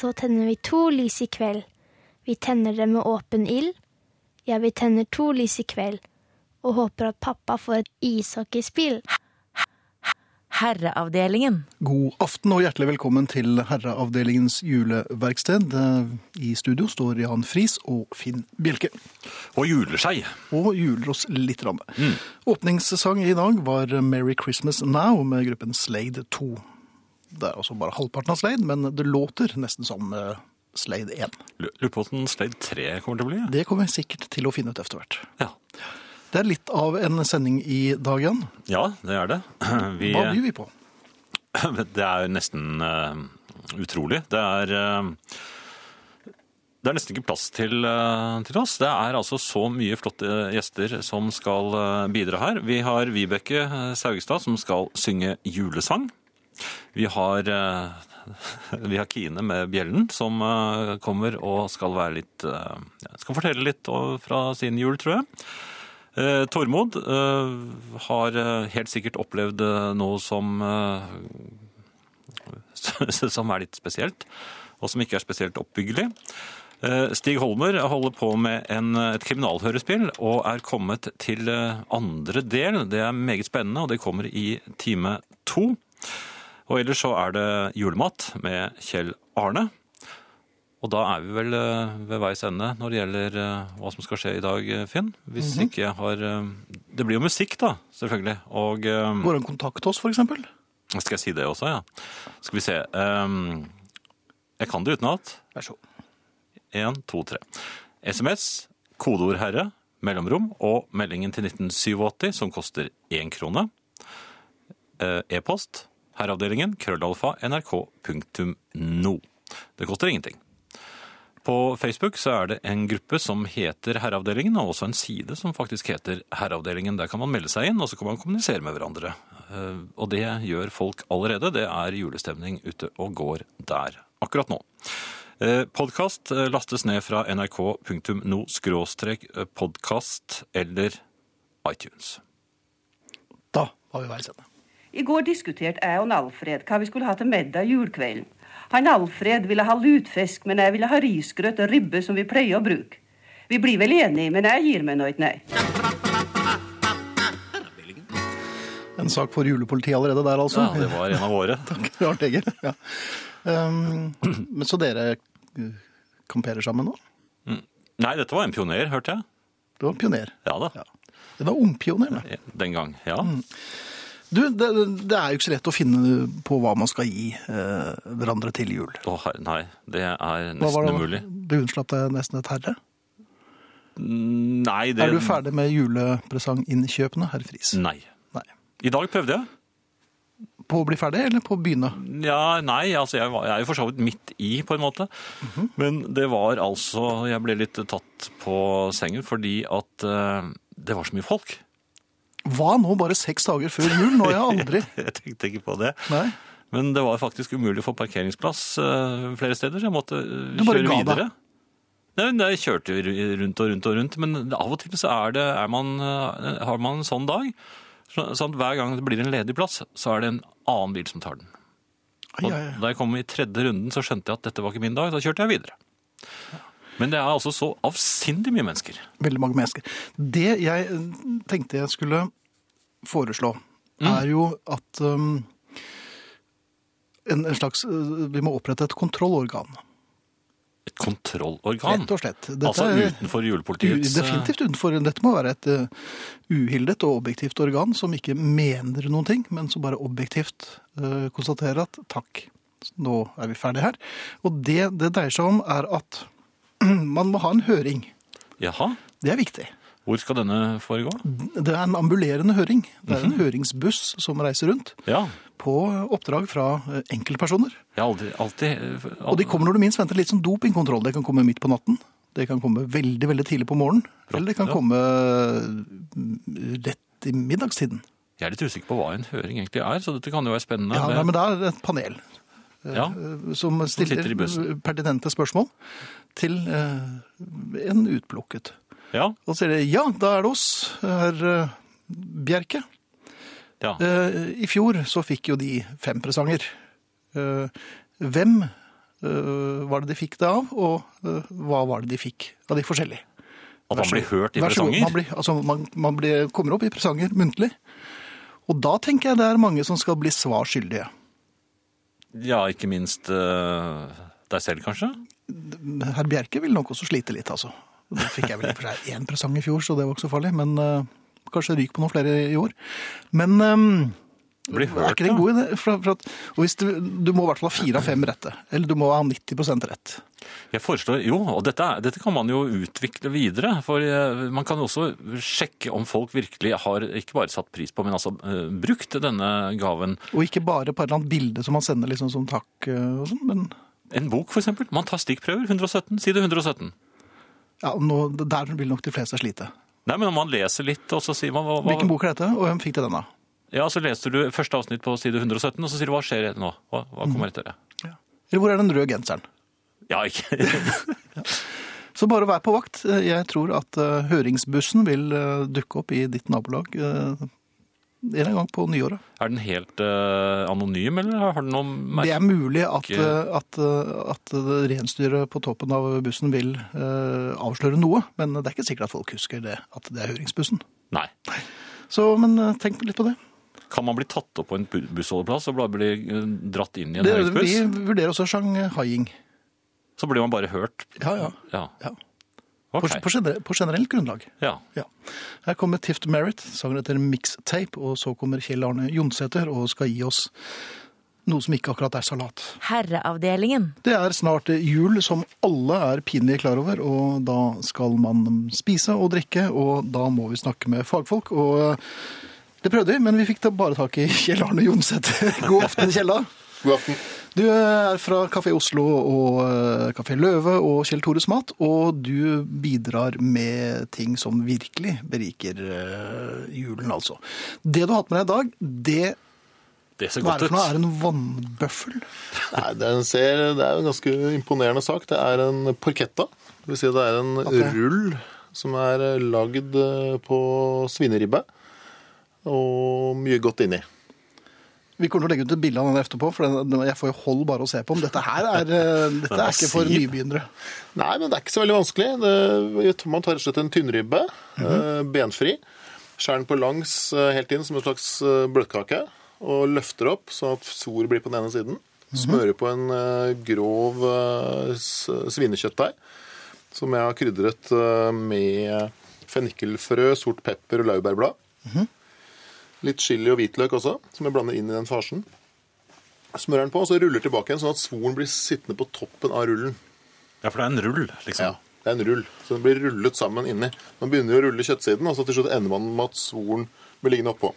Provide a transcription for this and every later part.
Så tenner vi to lys i kveld. Vi tenner dem med åpen ild. Ja, vi tenner to lys i kveld. Og håper at pappa får et ishockeyspill. Herreavdelingen. God aften og hjertelig velkommen til Herreavdelingens juleverksted. Eh, I studio står Jan Friis og Finn Bjelke. Og juler seg. Og juler oss litt. Rann. Åpningssang i dag var Merry Christmas Now med gruppen Slade 2. Det er altså bare halvparten av Slade, men det låter nesten som eh, Slade 1. Lu- Lurer på hvordan Slade 3 kommer til å bli. Det kommer vi sikkert til å finne ut etter hvert. Ja. Det er litt av en sending i dag, igjen. ja, det er det. Vi, Hva byr vi på? det er nesten uh, utrolig. Det er uh, det er nesten ikke plass til, til oss. Det er altså så mye flotte gjester som skal bidra her. Vi har Vibeke Saugestad som skal synge julesang. Vi har, eh, vi har Kine med bjellen som eh, kommer og skal litt eh, Skal fortelle litt fra sin jul, tror jeg. Tormod har helt sikkert opplevd noe som som er litt spesielt, og som ikke er spesielt oppbyggelig. Stig Holmer holder på med en, et kriminalhørespill og er kommet til andre del. Det er meget spennende, og det kommer i time to. Og ellers så er det julemat med Kjell Arne. Og da er vi vel eh, ved veis ende når det gjelder eh, hva som skal skje i dag, eh, Finn. Hvis ikke jeg har Det blir jo musikk, da, selvfølgelig. Og Går det an å kontakte oss, eksempel? skal jeg si det også, ja? Skal vi se. jeg kan det utenat. Vær så god. Én, to, tre. SMS, kodeord 'herre', mellomrom og meldingen til 1987 som koster én krone. E-post herreavdelingen krøllalfa nrk.no. Det koster ingenting. På Facebook så er det en gruppe som heter Herreavdelingen, og også en side som faktisk heter Herreavdelingen. Der kan man melde seg inn, og så kan man kommunisere med hverandre. Eh, Og det gjør folk allerede. Det er julestemning ute og går der akkurat nå. Podkast lastes ned fra nrk.no podkast eller iTunes. Da var vi veis ende. I går diskuterte jeg og Alfred hva vi skulle ha til middag julekvelden. Han Alfred ville ha lutfisk, men jeg ville ha risgrøt og ribbe som vi pleier å bruke. Vi blir vel enige, men jeg gir meg nå ikke, nei. En sak for julepolitiet allerede der, altså. Ja, det var en av våre. Takk, Rart, Egil. Ja. Um, men så dere uh, kamperer sammen nå? Nei, dette var en pioner, hørte jeg. Det var en pioner. Ja da. Ja. Det var ungpioner. da. Den gang. Ja. Du, det, det er jo ikke så lett å finne på hva man skal gi eh, hverandre til jul. Å, nei, det er Hva nesten var det? umulig. Du unnslapp deg nesten et herre. Nei, det Er du ferdig med julepresanginnkjøpene, herr Friis? Nei. Nei. I dag prøvde jeg. På å bli ferdig, eller på å begynne? Ja, nei, altså jeg, var, jeg er jo for så vidt midt i, på en måte. Men det var altså Jeg ble litt tatt på sengen fordi at eh, det var så mye folk. Hva nå, bare seks dager før jul? Nå har jeg aldri Jeg tenkte ikke på det. Nei. Men det var faktisk umulig å få parkeringsplass eh, flere steder, så jeg måtte eh, kjøre videre. Nei, jeg kjørte ru- rundt og rundt og rundt, men av og til så er det, er man, eh, har man en sånn dag. så- Sånn hver gang det blir en ledig plass, så er det en annen bil som tar den. Og da jeg kom i tredje runden, så skjønte jeg at dette var ikke min dag. Da kjørte jeg videre. Men det er altså så avsindig mye mennesker. Veldig mange mennesker. Det jeg eh, tenkte jeg skulle foreslå, er jo at um, en, en slags uh, Vi må opprette et kontrollorgan. Et kontrollorgan. Rett og slett. Dette altså utenfor julepolitiets eh, Definitivt utenfor. Dette må være et uh, uhildet og objektivt organ som ikke mener noen ting, men som bare objektivt konstaterer at takk, nå er vi ferdige her. Og det det dreier seg om, er at man må ha en høring. Jaha. Det er viktig. Hvor skal denne foregå? Det er en ambulerende høring. Det er en høringsbuss som reiser rundt Ja. på oppdrag fra eh, enkeltpersoner. Ja, alltid, alltid, alltid, eh, Og de kommer når du minst venter litt som dopingkontroll. Det kan komme midt på natten. Det kan komme veldig, veldig tidlig på morgenen. Eller det kan ja. komme mm, rett i middagstiden. Jeg er litt usikker på hva en høring egentlig er, så dette kan jo være spennende. Ja, nei, men det er et panel ja. eh, som stiller pertinente spørsmål til eh, en utplukket. ja. Og så sier de ja, da er det oss, herr eh, Bjerke. ja. Eh, I fjor så fikk jo de fem presanger. Eh, Hvem var det de fikk det av, og hva var det de fikk av de forskjellige. At man blir hørt i presanger? Man, blir, altså, man, man blir, kommer opp i presanger muntlig. Og da tenker jeg det er mange som skal bli svar skyldige. Ja, ikke minst eh, deg selv, kanskje? Herr Bjerke vil nok også slite litt, altså. Da fikk jeg vel i for seg én presang i fjor, så det var ikke så farlig. Men øh, kanskje ryk på noen flere i år. Men øhm, hørt, er ikke det en god idé? For, for at, du, du må i hvert fall ha fire av fem rette. Eller du må ha 90% rett. Jeg foreslår, jo, og dette, dette kan man jo utvikle videre. For eh, man kan også sjekke om folk virkelig har ikke bare satt pris på, men altså eh, brukt denne gaven. Og ikke bare på et eller annet bilde som man sender liksom som takk øh, og sånn, men En bok, eksempel. Man tar stikkprøver. 117, side 117. ja, nå, der vil nok de fleste slite. Nei, men om man leser litt, og så sier man hva, hva, Hvilken bok er dette, og hvem fikk til denne? Ja, så leser du første avsnitt på side 117, og så sier du hva skjer nå? Hva, hva kommer etter det? Eller hvor er den røde genseren? Ja, ikke Så bare vær på vakt. Jeg tror at øh, høringsbussen vil øh, dukke opp i ditt nabolag en gang på nyåret. Er den helt uh, anonym, eller har den noe Det er mulig at, at, at renstyret på toppen av bussen vil uh, avsløre noe, men det er ikke sikkert at folk husker det, at det er høringsbussen. Nei. Så, men tenk litt på det. Kan man bli tatt opp på en bu- bussholdeplass og bli eh, dratt inn i en det høringsbuss? vi vurderer også sjanghaiing. Så blir man bare hørt? Ja, ja. Ja. ja. Okay. På, på, generelt, på generelt grunnlag. Ja. Ja. Her kommer Tift Merritt, sangen heter Mixtape, og så kommer Kjell Arne Jonsæter og skal gi oss noe som ikke akkurat er salat. Herreavdelingen. Det er snart jul, som alle er pinlig klar over, og da skal man spise og drikke, og da må vi snakke med fagfolk. Og det prøvde vi, men vi fikk da bare tak i Kjell Arne Jonsæter. God aften, Kjella. God aften. Du er fra Kafé Oslo og eh, Kafé Løve og Kjell Tores Mat, og du bidrar med ting som virkelig beriker eh, julen, altså. Det du har hatt med deg i dag, det, Det ser hva er det for noe? Er det en vannbøffel? Nei, den ser, det er en ganske imponerende sak. Det er en porketta. Det vil si det er en okay. rull som er eh, lagd eh, på svineribbe. Og mye godt inni. Vi kommer til å legge ut et bilde av den etterpå, for jeg får jo hold bare å se på. Men dette her er, eh, dette er ikke for nybegynnere. Nei, men det er ikke så veldig vanskelig. Det, man tar rett og slett en tynnribbe, eh, benfri. Skjærer den på langs eh, helt inn som en slags bløtkake. Og løfter opp sånn at sor blir på den ene siden. Smører på en grov svinekjøttdeig som jeg har krydret med fennikelfrø, sort pepper og laurbærblad. Litt chili og hvitløk også, som jeg blander inn i den farsen. Smører den på, og så ruller tilbake igjen, sånn at svoren blir sittende på toppen av rullen. Ja, for det er en rull, liksom. Ja, det er en rull. Så den blir rullet sammen inni. Man begynner å rulle kjøttsiden, og så til slutt ender man med at svoren blir liggende oppå.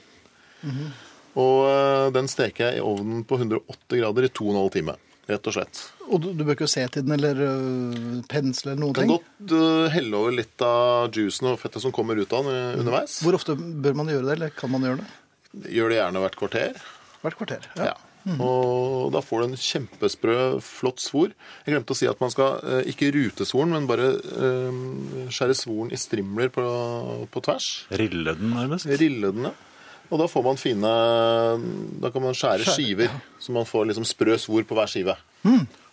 Og øh, den steker jeg i ovnen på 108 grader i 2,5 time. Rett og slett. Og du, du bør ikke se til den eller øh, pensle eller noen Kan ting. godt øh, helle over litt av juicen og fettet som kommer ut av den øh, underveis. Hvor ofte bør man gjøre det, eller kan man gjøre det? Gjør det gjerne hvert kvarter. Hvert kvarter. Ja. Og da får du en kjempesprø, flott svor. Jeg glemte å si at man skal ikke rute svoren, men bare skjære svoren i strimler på, på tvers. Rille den, nærmest. Rille den, ja. Og da får man fine Da kan man skjære Skjære, skiver, så man får liksom sprø svor på hver skive.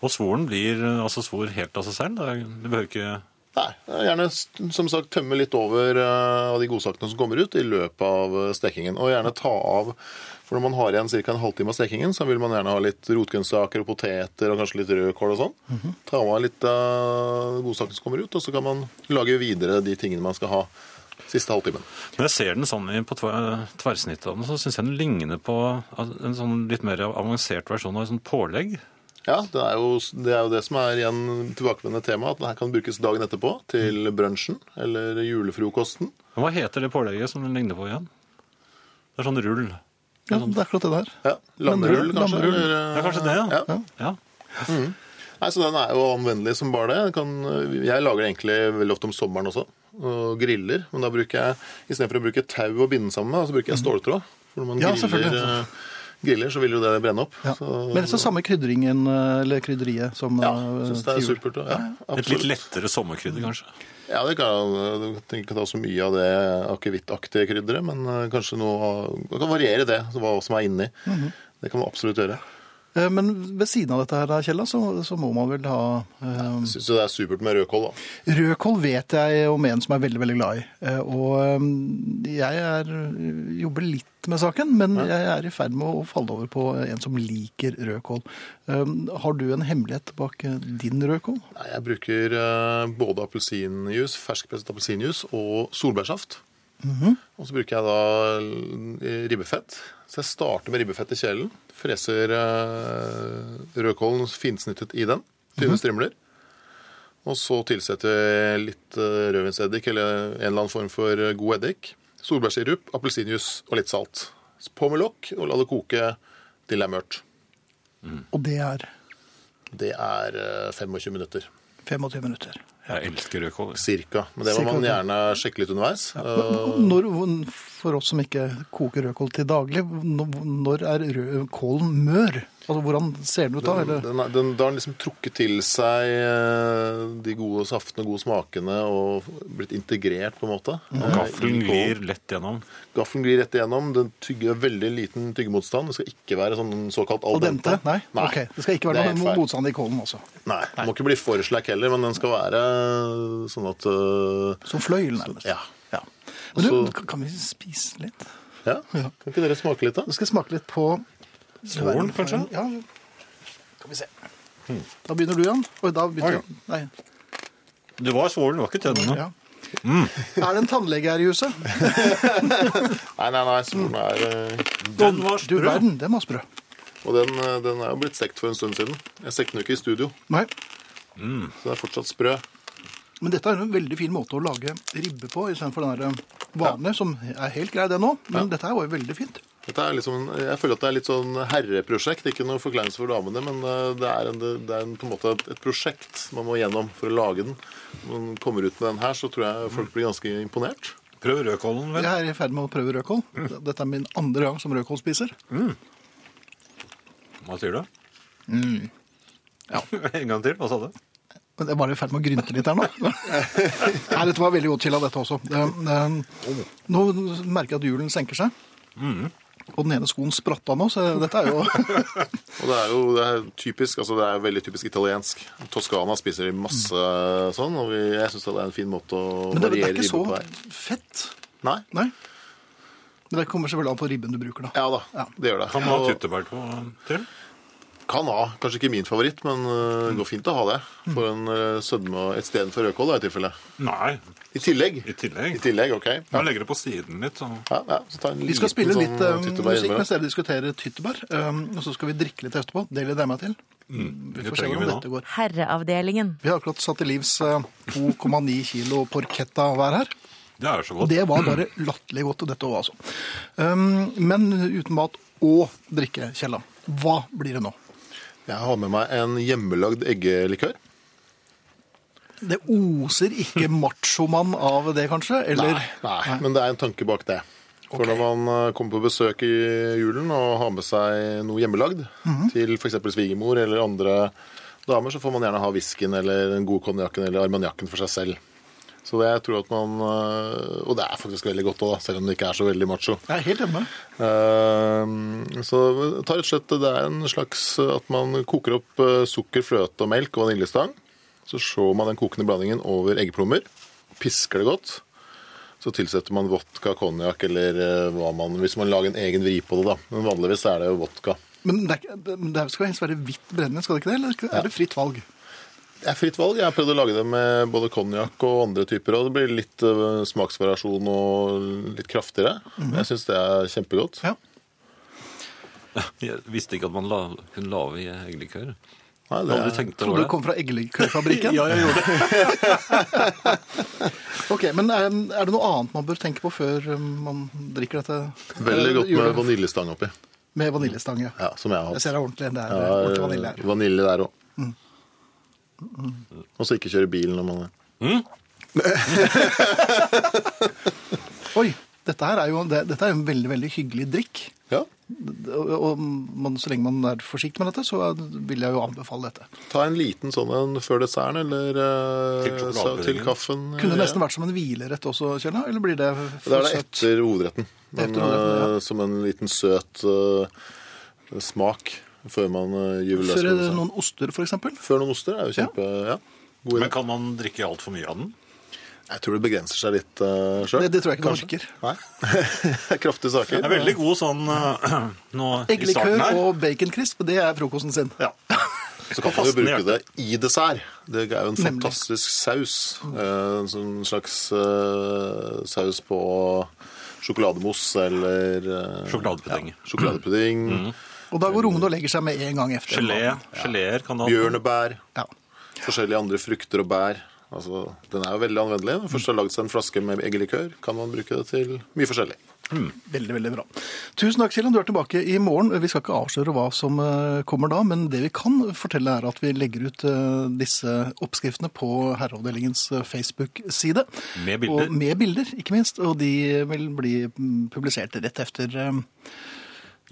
Og svoren blir altså svor helt av seg selv. Det er- Du behøver ikke Nei, Gjerne som sagt tømme litt over eh, av de godsakene som kommer ut i løpet av eh, stekingen. Og gjerne ta av For når man har igjen ca. en halvtime av stekingen, så vil man gjerne ha litt rotgrønnsaker og poteter og kanskje litt rødkål og sånn. Ta av litt av godsakene som kommer ut, og så kan man lage videre de tingene man skal ha siste halvtimen. Når jeg ser den sånn på tver- tverrsnittet av den, så syns jeg den ligner på en sånn litt mer avansert versjon av et sånt pålegg. Ja, det er, jo, det er jo det som er igjen tilbakevendende tema, at den her kan brukes dagen etterpå til brunsjen eller julefrokosten. Men Hva heter det pålegget som den ligner på igjen? Det er sånn rull. Ja, det er akkurat det der. Ja, Lammerull, kanskje? Lammerull. eller, Ja, kanskje det, ja. ja. Ja. Nei, så Den er jo anvendelig som bare det. Kan, jeg lager det egentlig veldig ofte om sommeren også, og griller. Men da bruker jeg, istedenfor å bruke tau og binde sammen med, så bruker jeg ståltråd. For når man Ja, griller, eh, griller, så vil jo det brenne opp. Ja. Så, Men det er så samme krydringen, øh, eller krydderiet, som ja, syns det er supert. Ja, Et litt lettere sommerkrydder, kanskje. Ja, det kan, du trenger ikke ta så mye av det akevittaktige krydderet, men eh, kanskje noe av- kan variere det, hva som er inni. Mhm. Det kan man absolutt gjøre. Eh, Men ved siden av dette her, da, Kjella, så, så må man vel ha um... Syns du det er supert med rødkål, da. Rødkål vet jeg om en som er veldig, veldig glad i. Eh, Og eh, jeg er, jobber litt med saken, men jeg er i ferd med å falle over på en som liker rødkål. Har du en hemmelighet bak din rødkål? Nei, Jeg bruker både appelsinjuice, ferskpresset appelsinjuice og solbærsaft. Og så bruker jeg da ribbefett. Så jeg starter med ribbefett i kjelen. Freser eh, rødkålen finsnittet i den. Tynne strimler. Og så tilsetter jeg litt eh, rødvinseddik eller en eller annen form for eh, god eddik. Solbærsirup, appelsinjuice og litt salt. På med lokk og la det koke til det er mørt. Og det er Det er eh, 25 minutter. 25 minutter. Jeg elsker rødkål. Cirka. Men det må man gjerne sjekke litt underveis. Når, for oss som ikke koker rødkål til daglig, når er rødkålen mør? Altså, Hvordan ser den ut da? Eller? Den, den, da har den liksom trukket til seg eh, de gode saftene og gode smakene og blitt integrert, på en måte. Mm. eh, Gaffelen glir lett gjennom. Gaffelen glir rett igjennom. Den tygger veldig liten tyggemotstand. Det skal ikke være sånn såkalt al dente? Nei? Nei. Okay. Det skal ikke være noe feil. motstand i kålen også. Nei, Den må ikke bli for sleik heller, men den skal være sånn at uh... Som fløyel, nærmest. Ja. Ja. Men du, Så- kan- kan vi spise litt? ja. Ja. Kan ikke dere smake litt, da? Nå skal jeg smake litt på Svoren, kanskje? Ja. Skal vi se. Da begynner du, Jan. Oi, da begynner Oi. du. Nei. Du var svoren, du var ikke tennene. Ja. Er det en tannlege her i huset? Nei, nei, nei. Svoren er eh, Den var Du sprø. verden, den var sprø. Og den, eh, den er jo blitt stekt for en stund siden. Jeg stekte den jo ikke i studio, Nei. så den er fortsatt sprø. Men dette er en veldig fin måte å lage ribbe på, istedenfor den der vanlige, som er helt grei, det nå. Men dette her var jo veldig fint. Dette er liksom, jeg føler at det er litt sånn herreprosjekt. Ikke noe forkleinelse for damene, men eh, det er, en, det er en, på en måte et, prosjekt man må gjennom for å lage den. Når man kommer ut med den her, så tror jeg folk blir ganske imponert. Prøv rødkålen, vel. Jeg er i ferd med å prøve rødkål. Dette er min andre gang som rødkålspiser. Hva sier du? Ja. en gang til. Hva sa du? Men jeg var i ferd med å grynte litt her nå. Nei, dette var veldig godt chilla, dette også. Eh, eh, Nå merker jeg at hjulen senker seg. Og den ene skoen spratt av nå, så dette er jo Og det er jo det er typisk, altså det er veldig typisk italiensk. Toskana spiser de masse sånn, og jeg syns det er en fin måte å variere ribba på. Men det, det er ikke så fett. Nei? Nei. Men det kommer selvfølgelig an på ribben du bruker, da. Ja da, Ja. det gjør det. Kan man ha tyttebær på til? Kan ha. Kanskje ikke min favoritt, men uh, det går fint å ha det. For en uh, sødme og istedenfor rødkål, da, i tilfelle. Nei, I tillegg. i tillegg. I tillegg, OK. Jeg legger det på siden litt. Så. Ja, ja, så ta en Vi skal spille sånn, litt eh, tyttebær musikk mens dere diskuterer tyttebær. Um, og så skal vi drikke litt etterpå. Det gleder jeg meg til. Vi får se om hvordan dette går. Herreavdelingen. Vi har akkurat satt til livs eh, 2,9 kilo porchetta hver her. Det er så Og godt. det var bare latterlig godt, dette òg, altså. Um, men uten mat og drikke, Kjella. Hva blir det nå? Jeg har med meg en hjemmelagd eggelikør. Det oser ikke machomann av det, kanskje? Eller? Nei, nei, men det er en tanke bak det. For når man eh, kommer på besøk i julen og har med seg noe hjemmelagd Mhm. til f.eks. svigermor eller andre damer, så får man gjerne ha whiskyen eller den gode konjakken eller armaniakken for seg selv. Så det jeg tror at man eh, Og det er faktisk veldig godt òg, selv om det ikke er så veldig macho. Jeg er helt enig. Eh, Så ta rett og slett det er en slags at man koker opp eh, sukker, fløte og melk og vaniljestang. Så slår man den kokende blandingen over eggeplommer. pisker det godt. Så tilsetter man vodka, konjakk eller hva man Hvis man lager en egen vri på det, da. Men vanligvis er det jo vodka. Men det, er, det det skal helst være hvitt brennende, skal det ikke det? Eller er det fritt valg? Det er fritt valg. Jeg har prøvd å lage det med både konjakk og andre typer, og det blir litt eh, smaksvariasjon og litt kraftigere. Jeg syns det er kjempegodt. Ja. Jeg visste ikke at man la, kunne lage i eggelikør. Nei, det hadde aldri er, tenkt Trodde du kom fra eggelikørfabrikken? Ja, jeg gjorde det. Ok, Men er, er det noe annet man bør tenke på før um, man drikker dette? veldig eh, godt med vaniljestang oppi. Med vaniljestang, ja. Ja, som jeg har Jeg hatt. ser det er ordentlig. Det er Ja, ordentlig vanilje her. vanilje der òg. Og så ikke kjøre bil når man Oi, dette her er jo det, dette er en veldig, veldig hyggelig drikk. Ja. Og, og man, så lenge man er forsiktig med dette, så vil jeg jo anbefale dette. Ta en liten sånn en før desserten, eller eh, Til så- til kaffen. Kunne det ja. nesten vært som en hvilerett også, Kjella? Eller blir det for er det søtt? etter hovedretten. Men, Etter hovedretten, ja. eh, Som en liten søt uh, smak. Før man eh, gyver løs Før på det. noen oster, for eksempel. Før noen oster er jo kjempe... Ja. ja. Men kan man drikke altfor mye av den? Jeg tror det begrenser seg litt uh, sjøl. Det, det tror jeg ikke man orker. Nei. kraftige saker. Det er veldig god sånn uh, nå i starten her. og baconcrisp, det er frokosten sin. Ja. Så kan man jo bruke det i dessert. Det er jo en Nemlig. fantastisk saus. Eh, En sånn slags uh, saus på sjokolademousse eller uh, Sjokoladepudding. Ja, sjokoladepudding. Og da går ungene og legger seg med en gang efter. Gelé. Geléer kan ha. Bjørnebær. Ja. Forskjellige andre frukter og bær. Altså, den er jo veldig anvendelig. Når man først har lagd seg en flaske med eggelikør, kan man bruke det til mye forskjellig. Veldig, veldig bra. Tusen takk, Kjelland. Du er tilbake i morgen. Vi skal ikke avsløre hva som eh, kommer da, men det vi kan fortelle er at vi legger ut eh, disse oppskriftene på Herreavdelingens eh, Facebook-side. Med bilder. Og med bilder, ikke minst. Og de vil bli mm, publisert rett efter eh,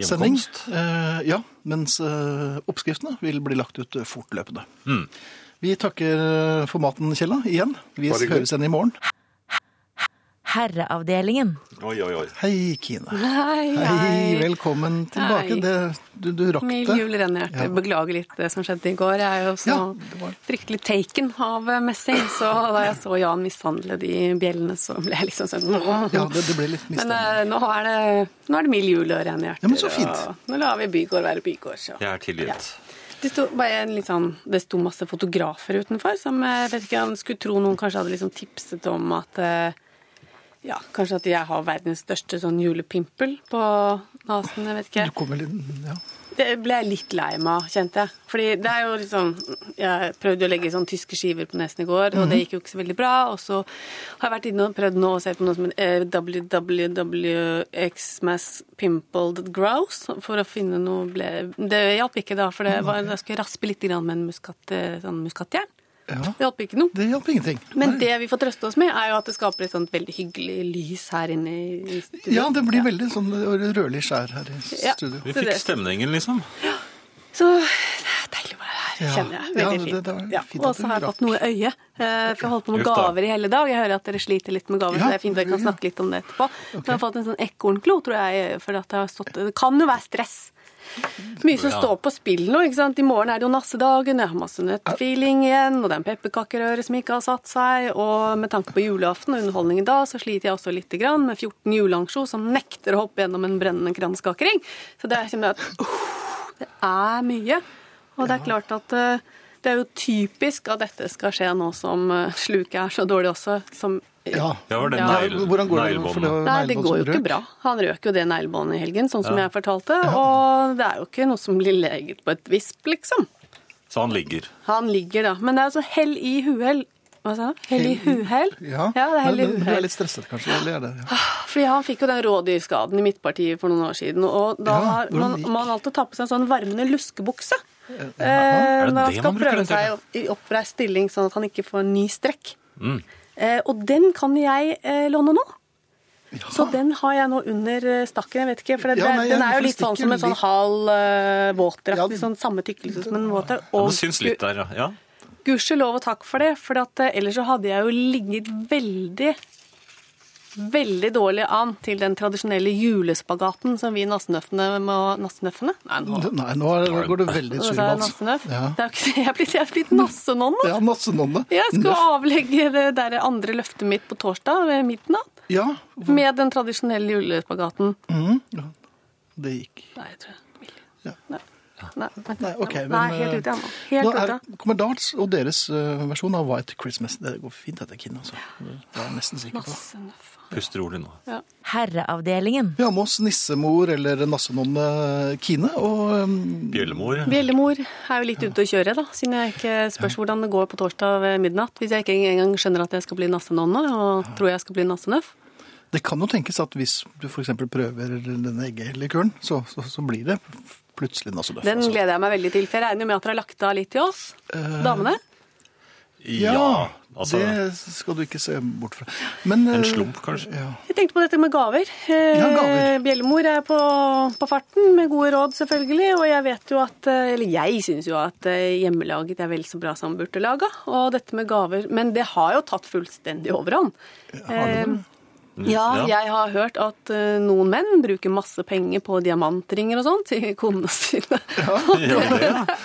sending. Eh, ja, mens eh, oppskriftene vil bli lagt ut eh, fortløpende. Mm. Vi takker eh, for maten, Kjella, igjen. Vi høres igjen i morgen. Herreavdelingen. Oi, oi, oi. Hei, Kine. Hei, Hei, hei velkommen tilbake. Hei. Det, du, du rakk Mild det. jul, Renate. Ja. Beklager litt det som skjedde i går. Jeg er jo så Ja, var- fryktelig taken av eh, messing, så da jeg så Jan mishandle de bjellene, så ble jeg liksom sånn Ja, det, det ble litt Men mistemmelig. eh, nå, er det, nå er det mild jul og rene hjerter. Ja, men så fint. Og nå lar vi bygård være bygård. Så. Jeg er tilgitt. Det sto, bare en litt sånn, det sto masse fotografer utenfor som jeg vet ikke, han skulle tro noen kanskje hadde liksom tipset om at eh, ja, kanskje at jeg har verdens største sånn julepimpel på nesen. Jeg vet ikke. Du kommer litt, ja. Det ble jeg litt lei meg av, kjente jeg. Fordi det er jo liksom Jeg prøvde å legge sånn tyske skiver på nesen i går, og det gikk jo ikke så veldig bra. Og så har jeg vært inne og prøvd nå å se på noe som er www.xmaspimple.grouse Pimpled Grouse for å finne noe ble... Det hjalp ikke, da, for det var, jeg skulle raspe litt med en muskat, sånn muskatjern. Ja. Det hjalp ikke noe. Det hjalp ingenting. Men Nei. det vi får trøste oss med, er jo at det skaper et sånt veldig hyggelig lys her inne i studio. Ja, det blir veldig sånn rødlig skjær her i Ja. studio. Vi fikk stemningen, liksom. Så det er deilig å være her, Ja. kjenner jeg. Ja, Veldig det- fint. det var Ja. fint Og så har jeg fått noe i øyet. eh, For jeg holdt på med da. gaver i hele dag. Jeg hører at dere sliter litt med gaver, Ja, så det er fint at vi kan snakke litt om det etterpå. Så jeg har fått en sånn ekornklo, tror jeg, for at jeg har stått Det kan jo være stress. Mye som står på spill nå. ikke sant? I morgen er det jo nassedagen, jeg har masse nøttfeeling igjen, og det er en pepperkakerøre som ikke har satt seg. Og med tanke på julaften og underholdningen da, så sliter jeg også litt grann med 14 juleansjo som nekter å hoppe gjennom en brennende kranskakering. Så det er at uh, det er mye. Og det er klart at uh, det er jo typisk at dette skal skje nå som eh, sluket er så dårlig også, som Ja. Ja, var det Ja. Neil, Hvordan går det? For det? Nei, det går jo ikke bra. Han røk jo det neglebåndet i helgen, sånn som jeg fortalte. Og det er jo ikke noe som blir leget på et visp, liksom. Så han ligger. Han ligger da. Men det er altså hell i uhell. Hva sa du? Hell i uhell? Ja, det er hell i men du er litt stresset kanskje? Eller er det, ja. Fordi han fikk jo den rådyrskaden i Midtpartiet for noen år siden, og da Ja, har man, man alltid ta på seg en sånn varmende luskebukse. Eh, Er det når han det skal man bruker prøve den til? seg i oppreist stilling, sånn at han ikke får ny strekk. Mm. Eh, og den kan jeg eh, låne nå. Så den har jeg nå under eh, stakken. Jeg vet ikke, for det, Ja, nei, den er jo litt sånn som en sånn halv uh, våtdrakt. Ja. sånn samme tykkelse som en våtdrakt. Ja, Og det syns litt der, ja. ja. gudskjelov og takk for det, for at, ellers så hadde jeg jo ligget veldig Veldig dårlig an til den tradisjonelle julespagaten som vi nassenøffene må Nassenøffene? Nei, nå Nei, nå, er, går det veldig jeg surmals. Ja. Det er ikke, jeg er blitt, jeg er blitt nassenonne. Ja, nassenonne. Jeg skal avlegge det der andre løftet mitt på torsdag ved midnatt. Ja, Med den tradisjonelle julespagaten. Mm. ja. Det gikk. Nei, jeg tror jeg Ja. Nei. Nei, vent. Nei, ok, Nei, helt eh, ute, ennå. Nå Helt er, ute. kommer Darts og deres eh, versjon av White Christmas. Det går fint dette, Kinn. Altså. Det er jeg nesten sikker på. Pust rolig nå. Herreavdelingen. Vi har med oss nissemor eller nassenonne Kine. Og um, Bjellemor. Bjellemor er jo litt ute å kjøre, da, siden jeg ikke spørs hvordan det går på torsdag ved midnatt. Hvis jeg ikke engang skjønner at jeg skal bli nassenonne og tror jeg skal bli nassenøff. det kan jo tenkes at hvis du f.eks. prøver denne eggelikøren, så, så, så blir det plutselig. Den altså. gleder jeg meg veldig til, for jeg regner jo med at dere har lagt av litt til oss, damene. Ja, altså det skal du ikke se bort fra. Men, En eh, slump, kanskje. Ja. Jeg tenkte på dette med gaver. Eh, Ja, gaver. Bjellemor er på, på farten med gode råd, selvfølgelig. Og jeg vet jo at eh, Eller jeg syns jo at eh, hjemmelaget er vel så bra som burtelaga. Og dette med gaver Men det har jo tatt fullstendig overhånd. Har det det? Ja, jeg har hørt at eh, noen menn bruker masse penger på diamantringer og sånn til konene sine. Ja, det, ja.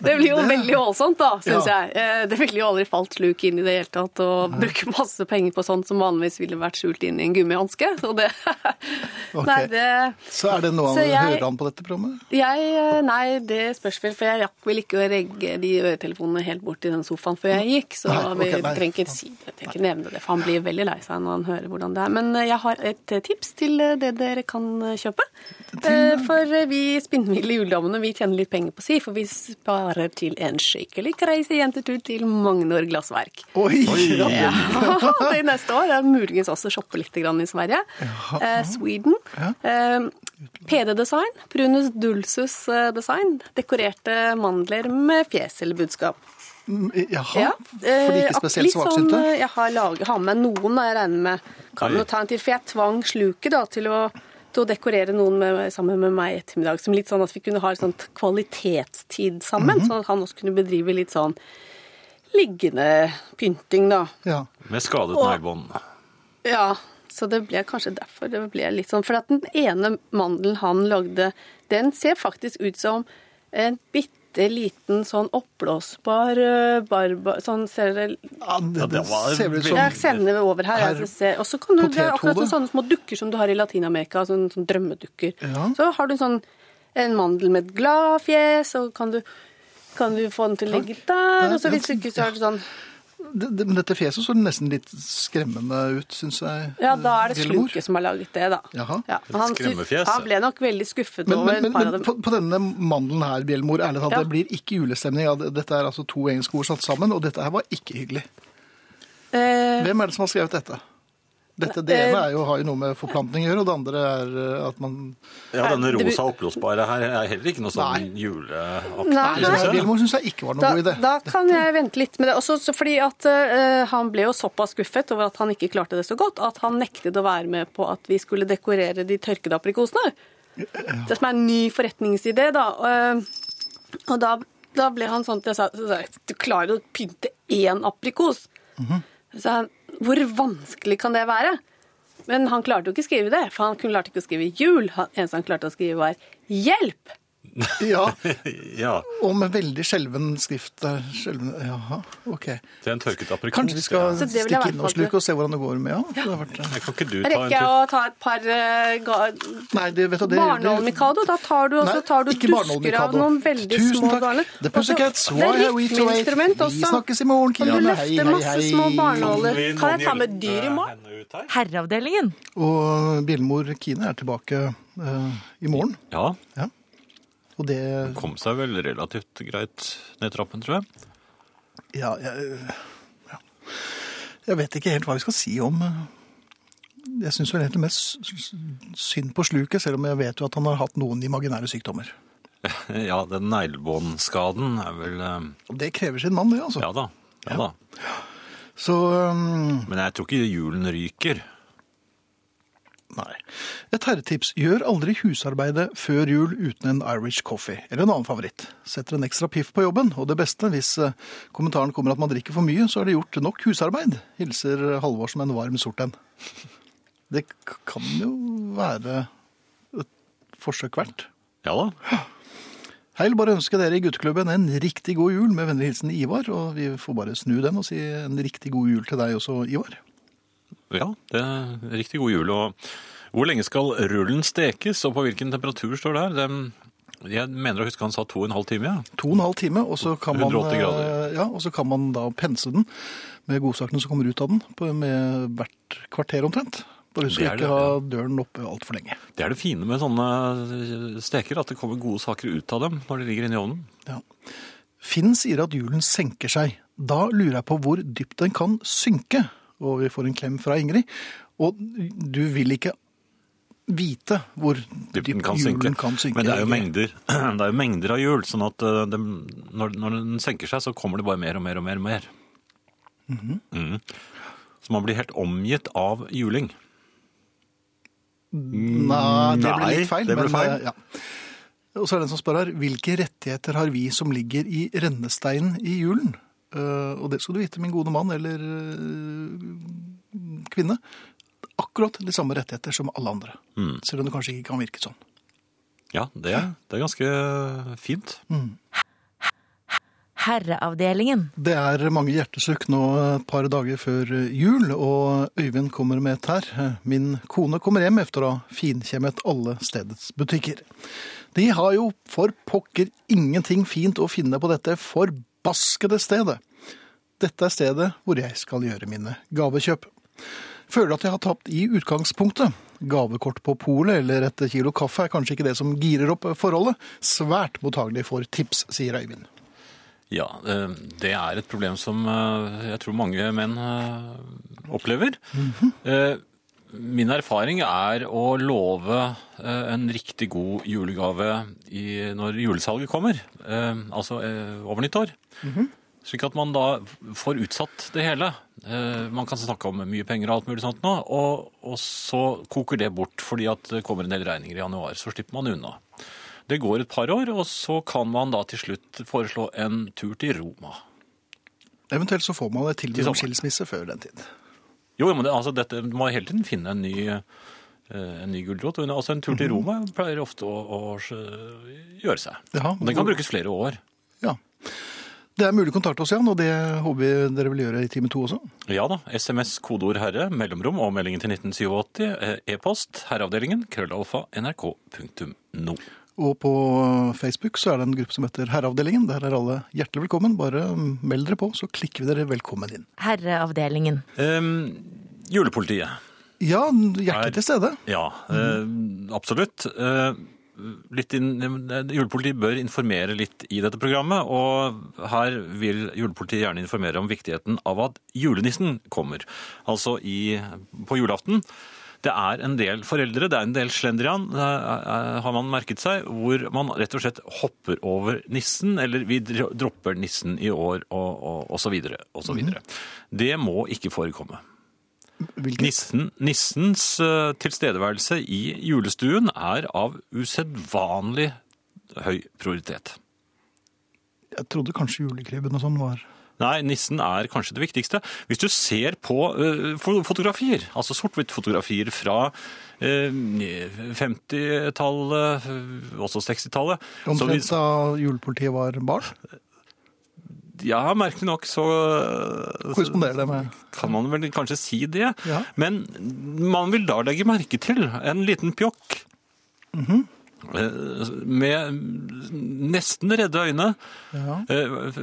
Det blir jo veldig voldsomt, da, syns Ja. jeg. Eh, Det ville jo aldri falt sluk inn i det hele tatt å bruke masse penger på sånt som vanligvis ville vært skjult inn i en gummihanske. Så det Ok. Nei, det Så er det noe han jeg- hører an på dette programmet? jeg, eh, Nei, det spørs vel, for jeg rakk vel ikke å regge de øretelefonene helt bort i den sofaen før jeg gikk, så Nei, ok, vi trenger ikke si det, jeg trenger ikke nevne det, for han blir veldig lei seg når han hører hvordan det er. Men eh, jeg har et eh, tips til eh, det dere kan kjøpe. For vi spinnville juledammene, vi tjener litt penger på si, for vi sparer til en skikkelig crazy jentetur til Magnor Glassverk. Oi! Ja. Det neste år. Jeg muligens også shoppe litt i Sverige. Sweden. PD Design. Prunus Dulsus Design. Dekorerte mandler med fjes eller budskap. Mm, Jaha, Ja, for de er ikke eh, spesielt svaksynte? sånn, eh, jeg har, laget, har med noen, jeg regner med. Kan jo ta en til, for jeg tvang sluket da, til å, til å dekorere noen med, sammen med meg i ettermiddag. Som litt sånn at vi kunne ha et sånt kvalitetstid sammen, Mhm. sånn at han også kunne bedrive litt sånn liggende pynting, da. Ja. Med skadet nærbånd. Ja, så det ble kanskje derfor det ble litt sånn. For at den ene mandelen han lagde, den ser faktisk ut som en bitte liten sånn oppblåsbar eh, barba... Sånn ser det Ja, det, det var ser ut som Jeg sender det over her. Herr. Og så kan du, det er akkurat sånne små dukker som du har i Latin-Amerika, sånn, sånn drømmedukker. Ja. Så har du en sånn en mandel med et glad fjes, og kan du, kan du få den til å ligge der, og så hvis du ikke så er det sånn det, men dette fjeset så nesten litt skremmende ut, syns jeg. Ja, da er det Slunke som har laget det, da. Jaha. Ja, han, han ble nok veldig skuffet Men, over men, et men, par av men dem. på, på denne mandelen her, Bjellmor, ærlig talt, Ja. det blir ikke julestemning. Dette er altså to engelske ord satt sammen, og dette her var ikke hyggelig. Eh, Hvem er det som har skrevet dette? Dette, Det ene er jo, har jo noe med forplantning å gjøre, og det andre er eh, at man Ja, denne rosa oppblåsbare her er heller ikke noe sånn juleaktig. Nei. Jeg- syns jeg ikke var noe da, god idé. da kan jeg vente litt med det. Også fordi at uh, han ble jo såpass skuffet over at han ikke klarte det så godt, at han nektet å være med på at vi skulle dekorere de tørkede aprikosene. Det som er en ny forretningsidé, da. Eh, Og da, da ble han sånn at jeg sa, du klarer å pynte én aprikos. Mhm. Så han, hvor vanskelig kan det være? Men han klarte jo ikke å skrive det, for han klarte ikke å skrive jul. Han- eneste han klarte å skrive, var hjelp. Ja, Ja, og med veldig skjelven skrift der. Skjelven, jaha, ok. det er en tørket aprikos. Kanskje vi skal jeg stikke i inn og sluke og se hvordan det går med ja. ja. har vært, Ja. Kan ikke du ta Rekker en jeg å ta et par uh, ga, Nei, det, vet du, det, Barnål-mikado? Da tar du, også, Nei, tar du dusker av noen veldig Tusen små takk. barner. The Pussycats, why Det er are we to wait? Vi snakkes i morgen, Kan du Kine. løfte Hei, hei, masse små barnåler? Kan jeg ta med dyr i morgen? Herreavdelingen. Og Bjellemor Kine er tilbake uh, i morgen. Ja. Ja, Og det kom seg vel relativt greit ned trappen, tror jeg. Ja, jeg, ja. jeg vet ikke helt hva vi skal si om eh, Jeg syns vel egentlig mest synd på sluket, selv om jeg vet jo at han har hatt noen imaginære sykdommer. Ja, den neglebåndskaden er vel eh, det krever sin mann, det, altså. Ja da. Ja da. Så um, Men jeg tror ikke julen ryker. Nei. Et herretips. Gjør aldri husarbeidet før jul uten en Irish coffee, eller en annen favoritt. Setter en ekstra piff på jobben, og det beste, hvis eh, kommentaren kommer at man drikker for mye, så er det gjort nok husarbeid. Hilser Halvor som en varm sort en. Det kan jo være et forsøk verdt. Ja da. Hei, vil bare ønske dere i gutteklubben en riktig god jul med vennlig hilsen Ivar, og vi får bare snu den og si en riktig god jul til deg også, Ivar. Ja, det er riktig god jul. Og hvor lenge skal rullen stekes, og på hvilken temperatur står det her? Jeg mener å huske han sa to og en halv time, ja. To og en halv time, og så kan man, 180 grader. eh, Ja, og så kan man da pense den med godsakene som kommer ut av den, på, med hvert kvarter omtrent. Bare husk å ikke ha døren oppe altfor lenge. Det er det fine med sånne steker, at det kommer gode saker ut av dem når de ligger inne i ovnen. Ja. Finn sier at julen senker seg. Da lurer jeg på hvor dypt den kan synke. Og vi får en klem fra Ingrid. Og du vil ikke vite hvor dypt kan julen kan synke. Men det er jo mengder, det er jo mengder av hjul, sånn at det, når, når den senker seg, så kommer det bare mer og mer og mer og mer. Mhm. Så man blir helt omgitt av juling. Nei, det ble litt feil. det ble feil. eh, Ja. Og så er det en som spør her, hvilke rettigheter har vi som ligger i rennesteinen i julen? Eh, og det skal du vite, min gode mann eller eh, kvinne. akkurat de samme rettigheter som alle andre. Mm. Selv om det kanskje ikke kan virke sånn. Ja, det, det er ganske fint. Herreavdelingen. Det er mange hjertesukk nå et par dager før jul, og Øyvind kommer med et her. Min kone kommer hjem efter å ha finkjemmet alle stedets butikker. De har jo for pokker ingenting fint å finne på dette forbaskede stedet. Dette er stedet hvor jeg skal gjøre mine gavekjøp. Føler at jeg har tapt i utgangspunktet. Gavekort på polet eller et kilo kaffe er kanskje ikke det som girer opp forholdet. Svært mottagelig for tips, sier Øyvind. Ja, eh, det er et problem som eh, jeg tror mange menn eh, opplever. Eh, Min erfaring er å love eh, en riktig god julegave i, når julesalget kommer, eh, altså eh, over nyttår. Slik at man da får utsatt det hele. Eh, Man kan snakke om mye penger og alt mulig sånt nå, og, og så koker det bort fordi at det kommer en del regninger i januar. Så slipper man unna. Det går et par år, og så kan man da til slutt foreslå en tur til Roma. Eventuelt så får man et tilbud om skilsmisse før den tid. Jo, men det, altså dette, du må hele tiden finne en ny, eh, en ny gulrot. Og Altså en tur til Roma pleier ofte å, å eh, gjøre seg. Ja, Og den kan brukes flere år. Ja. Det er mulig å kontakte oss, Jan, og det håper vi dere vil gjøre i time to også. Ja da. SMS, kodeord herre, mellomrom og meldingen til 1987. eh, E-post herreavdelingen, krøllalfa, nrk.no. Og på Facebook så er det en gruppe som heter Herreavdelingen. Der er alle hjertelig velkommen. Bare meld dere på, så klikker vi dere velkommen inn. Herreavdelingen. Um, julepolitiet. Ja, hjertelig Er- til stede. Ja, eh, absolutt. Eh, litt inn, eh, julepolitiet bør informere litt i dette programmet, og her vil julepolitiet gjerne informere om viktigheten av at julenissen kommer. Altså i, på julaften. Det er en del foreldre, det er en del slendrian, har man merket seg, hvor man rett og slett hopper over nissen, eller vi dropper nissen i år, og, og, og så videre, og så videre. Det må ikke forekomme. Nissen, nissens eh, tilstedeværelse i julestuen er av usedvanlig høy prioritet. Jeg trodde kanskje julekrybben og sånn var Nei, nissen er kanskje det viktigste. Hvis du ser på eh, fotografier, altså sort-hvitt-fotografier fra eh, 50-tallet, eh, også 60-tallet Omtrent da julepolitiet var barn. Ja, merkelig nok så Korresponderer det med kan man vel kanskje si det. Ja. Men man vil da legge merke til en liten pjokk Mm eh, med nesten redde øyne, ja. eh,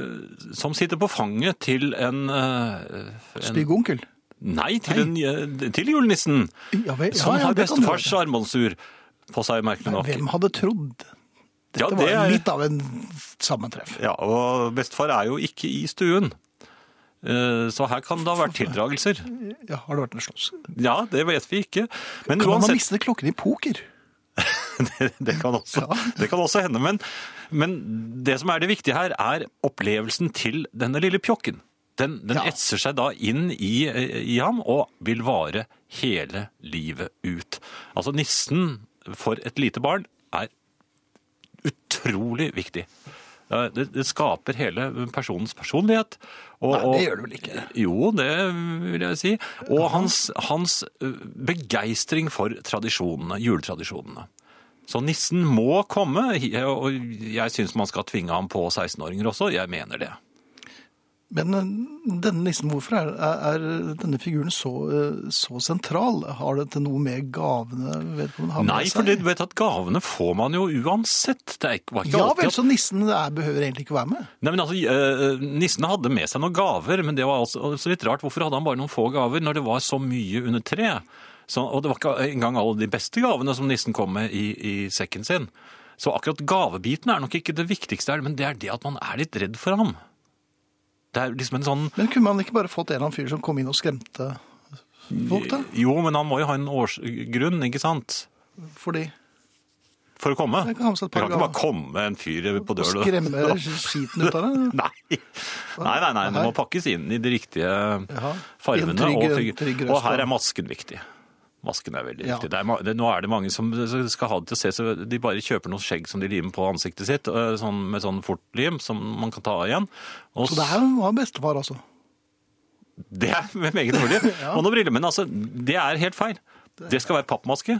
som sitter på fanget til en, eh, en stygg onkel. Nei, til, en, eh, til julenissen, Ja, vel, ja, som har bestefars armbåndsur på seg, merkelig nok. Hvem hadde trodd? Dette Ja, det var litt av en sammentreff. Ja, og bestefar er jo ikke i stuen. Så her kan det ha vært tildragelser. Ja, har det vært en slåss? Ja, det vet vi ikke. Men Kan man ha mistet klokken i poker? det, det, kan også, det kan også hende. Men, men det som er det viktige her, er opplevelsen til denne lille pjokken. Den, den Ja. etser seg da inn i, i ham og vil vare hele livet ut. Altså nissen for et lite barn er utrolig viktig. Det, det skaper hele personens personlighet. Og, Nei, det gjør det vel ikke? Jo, det vil jeg si. Og hans, hans begeistring for tradisjonene, juletradisjonene. Så nissen må komme, og jeg syns man skal tvinge ham på 16-åringer også. Jeg mener det. Men eh, denne nissen, hvorfor er, er, denne figuren så, eh, så sentral? Har dette noe med gavene vedkommende har med Nei, seg? for du vet at gavene får man jo uansett. Det er ikke, var ikke Ja vel, at- så nissen er, behøver egentlig ikke være med? Nei, men altså, Nissen hadde med seg noen gaver, men det var altså litt rart. Hvorfor hadde han bare noen få gaver når det var så mye under tre? Så, og det var ikke engang alle de beste gavene som nissen kom med i, i sekken sin. Så akkurat gavebiten er nok ikke det viktigste, her, men det er det at man er litt redd for ham. Det er liksom en sånn Men kunne man ikke bare fått en eller annen fyr som kom inn og skremte folk, da? Jo, men han må jo ha en årsgrunn, ikke sant? Fordi For å komme. Kan Det kan ikke bare komme en fyr på døren. skremme skiten ut av det? Nei. nei, nei, nei, det må pakkes inn i de riktige og, og her er masken viktig. Masken er veldig Ja. viktig. Det er, det, nå er det mange som skal ha det til å se, så de bare kjøper noe skjegg som de limer på ansiktet sitt, sånn, med sånn fortlim som man kan ta av igjen. Og Så det her var bestefar, altså? Det er meget mulig. Og noen briller, men altså, det er helt feil. Det skal være pappmaske.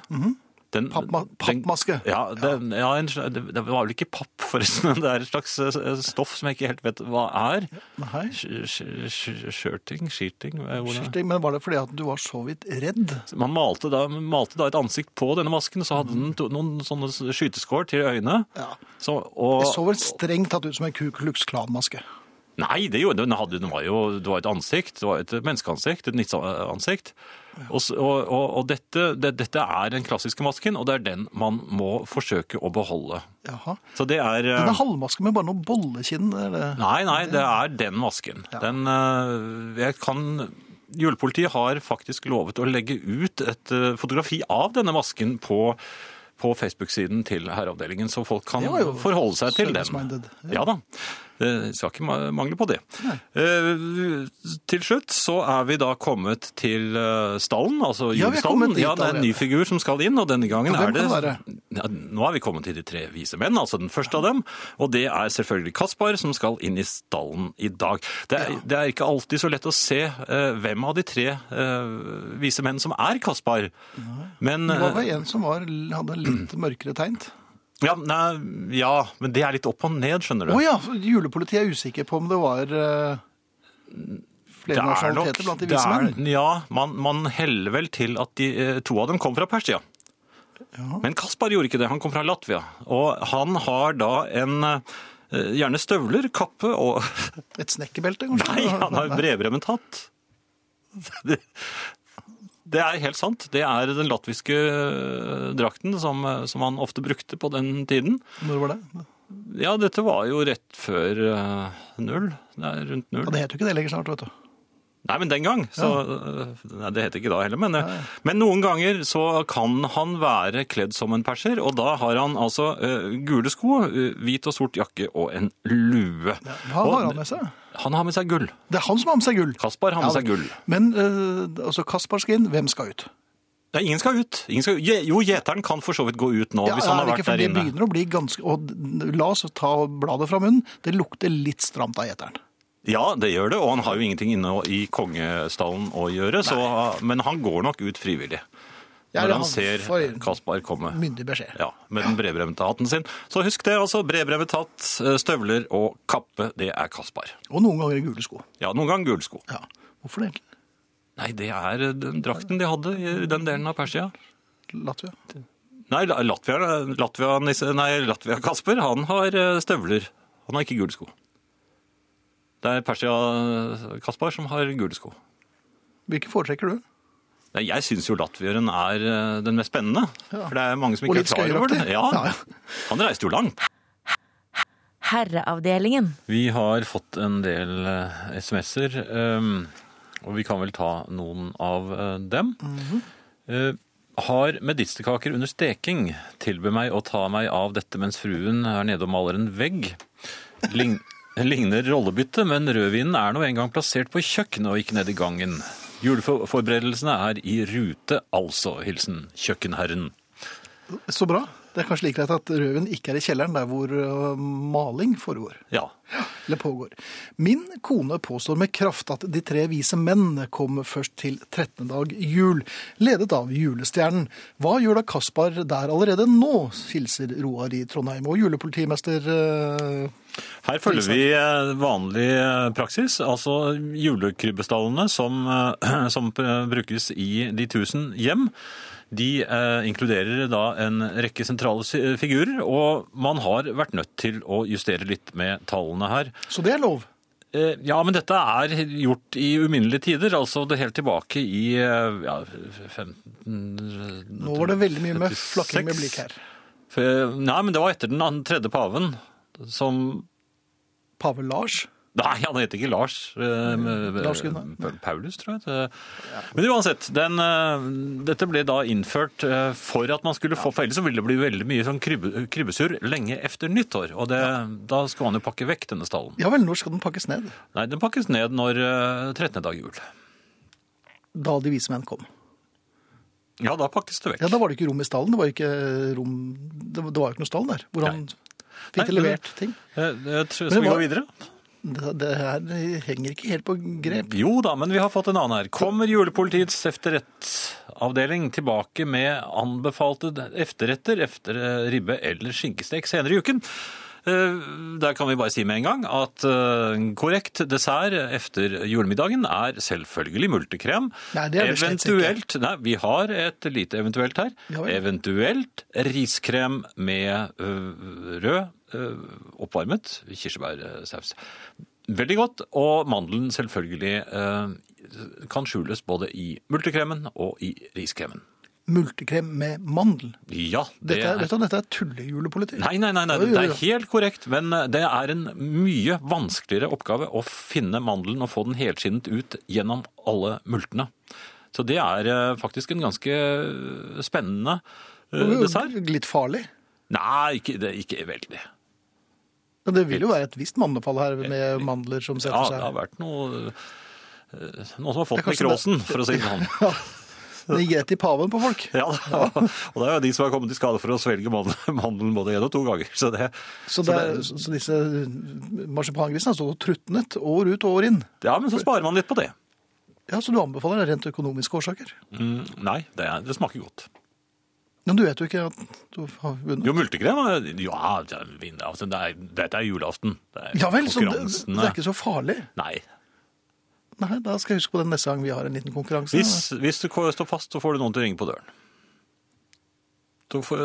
Den- Pappma- den- pappmaske? Ja, den, ja en, det var vel ikke papp, forresten. men Det er et slags eh, stoff som jeg ikke helt vet hva er. Nei. Skjørting? Skirting? eh, Men var det fordi at du var så vidt redd? Man malte da, malte da et ansikt på denne masken, så hadde den to, noen sånne skyteskår til øynene. Ja. Så, og, Det så vel strengt tatt ut som en Ku Klux Klan-maske. Nei, det, gjorde, den, hadde, den var jo det var et ansikt. Det var et menneskeansikt, et nisseansikt. Og, og, og, dette, det, dette er den klassiske masken, og det er den man må forsøke å beholde. Jaha. Så det er Denne Den er halvmaske med bare noe bollekinn. Nei, nei, det er den masken. Den, eh, jeg kan... Julepolitiet har faktisk lovet å legge ut et eh, fotografi av denne masken på, på Facebook-siden til herreavdelingen, så folk kan forholde seg til den. Ja da. Det skal ikke mangle på det. Nei. til slutt så er vi da kommet til eh, stallen, altså julestallen. Ja, Ja, det er en ny figur som skal inn, og denne gangen Ja, er det ja, Nå er vi kommet til de tre vise menn, altså den første av dem. Og det er selvfølgelig Kaspar som skal inn i stallen i dag. Det er, det er ikke alltid så lett å se uh, hvem av de tre uh, vise menn som er Kaspar. Men Det var eh, vel en som var, hadde litt mørkere tegnt. Ja, nei, ja, men det er litt opp og ned, skjønner du. Å ja, julepolitiet er usikker på om det var uh, flere er nasjonaliteter blant de vise menn. Ja, man, man heller vel til at de, eh, to av dem kom fra Persia. Men Kaspar gjorde ikke det, han kom fra Latvia. Og han har da en uh, gjerne støvler, kappe og Et snekkerbelte, kanskje? Nei, han har brevbremmet hatt. Det, er helt sant. Det er den latviske eh, drakten som, eh, som han ofte brukte på den tiden. Når var det? Ja, dette var jo rett før eh, null. Det er rundt null. Og det heter jo ikke det lenger snart, vet du. Nei, men den gang. Så, nei, det heter ikke da heller. Men, men noen ganger så kan han være kledd som en perser, og da har han altså uh, gule sko, uh, hvit og sort jakke og en lue. Hva Og har han med seg? Han har med seg gull. Det er han som har med seg gull. Kaspar har med seg gull. Men eh, altså Kaspar skal inn, hvem skal ut? Nei, ingen skal ut. Ingen skal, ut. jo, gjeteren kan for så vidt gå ut nå, Ja, hvis han er har det vært ikke, for der det inne. begynner å bli ganske og La oss ta bladet fra munnen. Det lukter litt stramt av gjeteren. Ja, det gjør det, og han har jo ingenting inne i kongestallen å gjøre, så, men han går nok ut frivillig. Ja, Når han ser Kaspar komme. Myndig beskjed. Ja, med den bredbremte hatten sin. Så husk det, altså. Bredbremmet hatt, støvler og kappe, det er Kaspar. Og noen ganger gule sko. Ja, noen ganger gule sko. Ja. Hvorfor det egentlig? Nei, det er den drakten de hadde i den delen av Persia. Latvia? Nei, Latvia, Latvia, Nisse- nei, Latvia Kasper, han har eh, støvler. Han har ikke gule sko. Det er Persia Kaspar som har gule sko. Hvilke foretrekker du? Jeg syns jo latvieren er eh, den mest spennende. For det er mange som ikke er klar over det. Ja, Ja. Han reiste jo langt. Herreavdelingen. Vi har fått en del eh, SMS-er, ehm, og vi kan vel ta noen av dem. dem. -hmm. Har medisterkaker under steking. Tilbød meg å ta meg av dette mens fruen er nede og maler en vegg. Lign ligner rollebytte, men rødvinen er nå engang plassert på kjøkkenet og ikke nede i gangen. Juleforberedelsene er i rute, altså. Hilsen kjøkkenherren. Så bra. Det er kanskje like greit at røven ikke er i kjelleren, der hvor øh, maling foregår. Ja. Eller pågår. Min kone påstår med kraft at de tre vise menn kom først til 13. dag jul, ledet av julestjernen. Hva gjør da Kaspar der allerede nå, hilser Roar i Trondheim. Og julepolitimester øh, Her følger vi eh, vanlig eh, praksis, altså julekrybbestallene som, eh, som eh, brukes i de tusen hjem. De eh, inkluderer da en rekke sentrale figurer, og man har vært nødt til å justere litt med tallene her. Så det er lov. Eh, Ja, men dette er gjort i uminnelige tider, altså det helt tilbake i eh, ja, 15... Nå var det veldig mye med flakking med blikk her. Nei, men det var etter den tredje paven, som Pave Lars. Nei, han heter ikke Lars. eh, Lars Gunnar. Paulus, tror jeg. Men uansett, den, eh, dette ble da innført eh, for at man skulle få ellers så ville det bli veldig mye sånn krybbe, krybbesurr lenge efter nyttår. Og det, da skal man jo pakke vekk denne stallen. Ja vel, når skal den pakkes ned? Nei, den pakkes ned når eh, 13. dag jul. Da de vise menn kom. Ja, da pakkes det vekk. Ja, Da var det ikke rom i stallen. Det var ikke rom Det var jo ikke noe stall der hvor han fikk men- levert ting. Jeg, Jeg tror, skal vi gå videre? Det, her henger ikke helt på grep. Jo da, men vi har fått en annen her. Kommer julepolitiets efterrettsavdeling tilbake med anbefalte efterretter efter eh, ribbe eller skinkestek senere i uken? Eh, Der kan vi bare si med en gang at eh, korrekt dessert efter julemiddagen er selvfølgelig multekrem. Nei, det er. Eventuelt, nei, vi har et lite eventuelt her. Ja. Eventuelt riskrem med rød, oppvarmet kirsebærsaus. Veldig godt, og mandelen selvfølgelig øh, kan skjules både i multekremen og i riskremen. Multekrem med mandel. Ja, det Dette, er, dette, dette er tullejulepolitikk. Nei, nei, nei, nei, det er helt korrekt, men øh, det er en mye vanskeligere oppgave å finne mandelen og få den helskinnet ut gjennom alle multene. Så det er faktisk en ganske spennende dessert. Litt farlig. Nei, ikke, det, ikke veldig. Men det vil jo være et visst mannefall her med mandler som setter seg Ja, det har vært noe eh, Noen som har fått Det nekrosen, for å si det sånn. Ja, det gikk rett i paven på folk. Ja, og det er jo de som har kommet i skade for å svelge mandelen både én og to ganger. Så det, Så, det er, så, så disse marsipangrisene har stått trutnet år ut og år inn. ja, men så sparer man litt på det. Ja, Så du anbefaler det rent økonomiske årsaker? Mm, nei, det, er, det smaker godt. Men du vet jo ikke at du har vunnet. Jo, multekrem Ja, vinner. er, altså, det er, dette er julaften. Det er Ja vel, så det, det er ikke så farlig. Nei. Nei, Da skal jeg huske på den neste gang vi har en liten konkurranse. Hvis, hvis du står fast, så får du noen til å ringe på døren. Da får,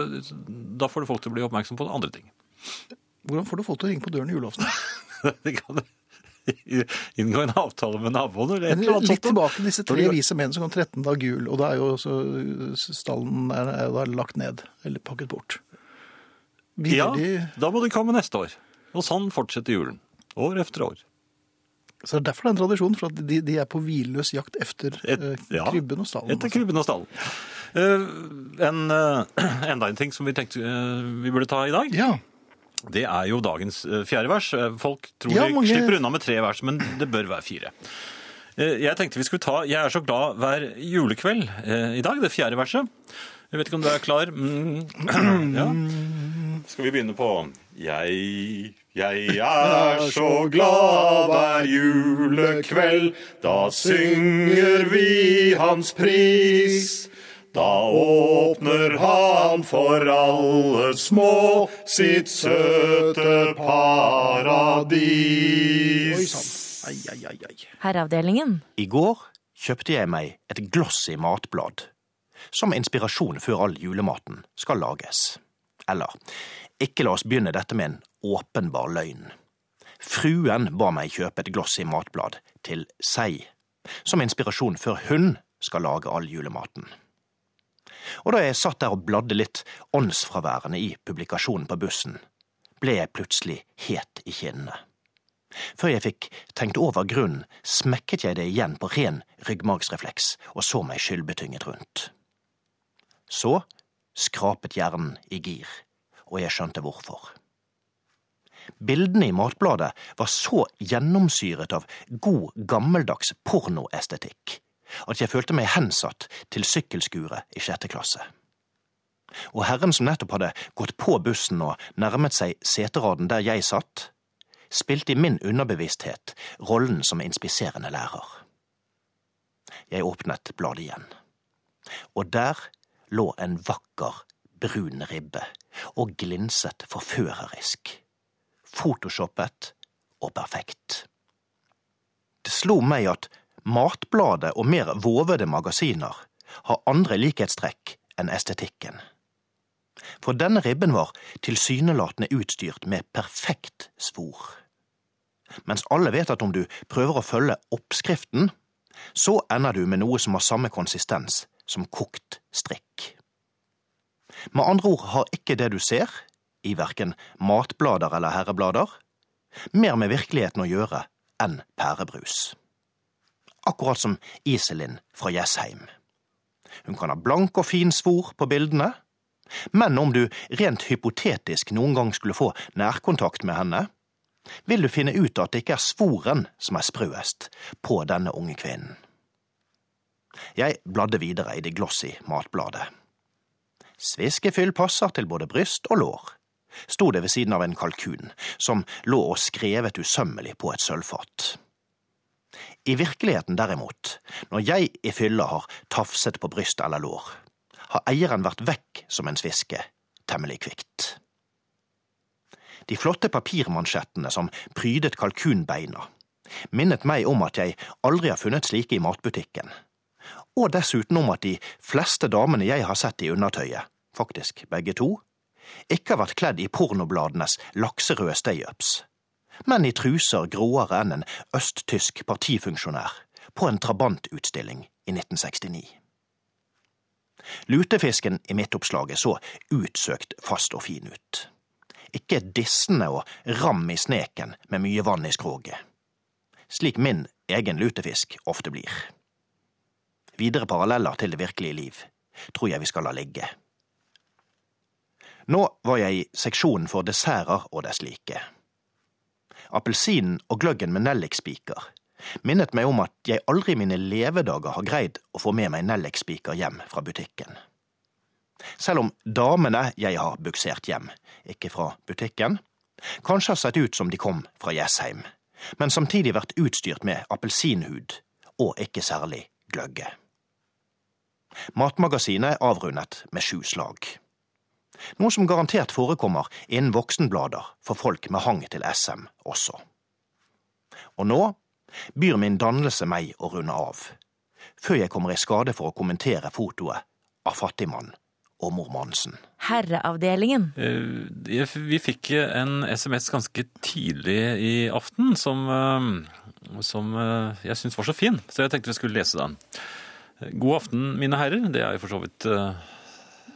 da får du folk til å bli oppmerksom på andre ting. Hvordan får du folk til å ringe på døren i julaften? Det kan inngå en avtale med naboen eller et eller annet litt tilbake til disse tre vise menn som kom 13 dag jul, og da er jo også stallen er, er da lagt ned, eller pakket bort. Vil Ja, de, da må de komme neste år. Og sånn fortsetter julen. År etter år. så det er derfor det er en tradisjon, for at de, de er på hvilløs jakt efter Et- eh, ja, krybben og stallen. Etter krybben og stallen. Uh, en, uh, enda en ting som vi tenkte uh, vi burde ta i dag, Ja, det er jo dagens eh, fjerde vers. Eh, Folk tror Ja, de slipper unna med tre vers, men det bør være fire. Eh, Jeg tenkte vi skulle ta Jeg er så glad hver julekveld i dag, det fjerde verset. Jeg vet ikke om du er klar? Mm. Ja. Skal vi begynne på Jeg, jeg er så glad hver julekveld, da synger vi hans pris. Da åpner han for alle små sitt søte paradis. ai, ai, ai. Herreavdelingen. I går kjøpte jeg meg et glossy matblad, som inspirasjon før all julematen skal lages. Eller, ikke la oss begynne dette med en åpenbar løgn. Fruen ba meg kjøpe et glossy matblad til seg, som inspirasjon før hun skal lage all julematen. Og da jeg satt der og bladde litt åndsfraværende i publikasjonen på bussen, ble jeg plutselig het i kinnene. Før jeg fikk tenkt over grunnen, smekket jeg det igjen på ren ryggmargsrefleks og så meg skyldbetynget rundt. Så skrapet hjernen i gir, og jeg skjønte hvorfor. Bildene i matbladet var så gjennomsyret av god, gammeldags pornoestetikk at jeg følte meg hensatt til sykkelskuret i sjette klasse. Og herren som nettopp hadde gått på bussen og nærmet seg seteraden der jeg satt, spilte i min underbevissthet rollen som inspiserende lærer. Jeg åpnet bladet igjen, og der lå en vakker, brun ribbe og glinset forførerisk, photoshoppet og perfekt. Det slo meg at Matbladet og mer vovede magasiner har andre likhetstrekk enn estetikken. For denne ribben var tilsynelatende utstyrt med perfekt svor mens alle vet at om du prøver å følge oppskriften, så ender du med noe som har samme konsistens som kokt strikk. Med andre ord har ikke det du ser, i verken matblader eller herreblader, mer med virkeligheten å gjøre enn pærebrus. Akkurat som Iselin fra Jessheim. Hun kan ha blank og fin svor på bildene, men om du rent hypotetisk noen gang skulle få nærkontakt med henne, vil du finne ut at det ikke er svoren som er sprøest på denne unge kvinnen. Jeg bladde videre i det glossy matbladet. Sviskefyll passer til både bryst og lår, sto det ved siden av en kalkun, som lå og skrevet usømmelig på et sølvfat. I virkeligheten derimot, når jeg i fylla har tafset på bryst eller lår, har eieren vært vekk som en sviske, temmelig kvikt. De flotte papirmansjettene som prydet kalkunbeina, minnet meg om at jeg aldri har funnet slike i matbutikken, og dessuten om at de fleste damene jeg har sett i undertøyet, faktisk begge to, ikke har vært kledd i pornobladenes lakserøde stay-ups, men i truser gråere enn en østtysk partifunksjonær på en trabantutstilling i 1969. Lutefisken i midtoppslaget så utsøkt fast og fin ut. Ikke dissende og ram i sneken med mye vann i skroget. Slik min egen lutefisk ofte blir. Videre paralleller til det virkelige liv tror jeg vi skal la ligge. Nå var jeg i seksjonen for desserter og dess like. Appelsinen og gløggen med nellikspiker minnet meg om at jeg aldri i mine levedager har greid å få med meg nellikspiker hjem fra butikken. Selv om damene jeg har buksert hjem, ikke fra butikken, kanskje har sett ut som de kom fra Jessheim, men samtidig vært utstyrt med appelsinhud og ikke særlig gløgge. Matmagasinet er avrundet med sju slag. Noe som garantert forekommer innen voksenblader for folk med hang til SM også. Og nå byr min dannelse meg å runde av, før jeg kommer i skade for å kommentere fotoet av fattigmann og mormonsen. Herreavdelingen. Eh, Vi fikk en SMS ganske tidlig i aften som, eh, som eh, jeg syntes var så fin, så jeg tenkte vi skulle lese den. God aften, mine herrer. Det er jo for så vidt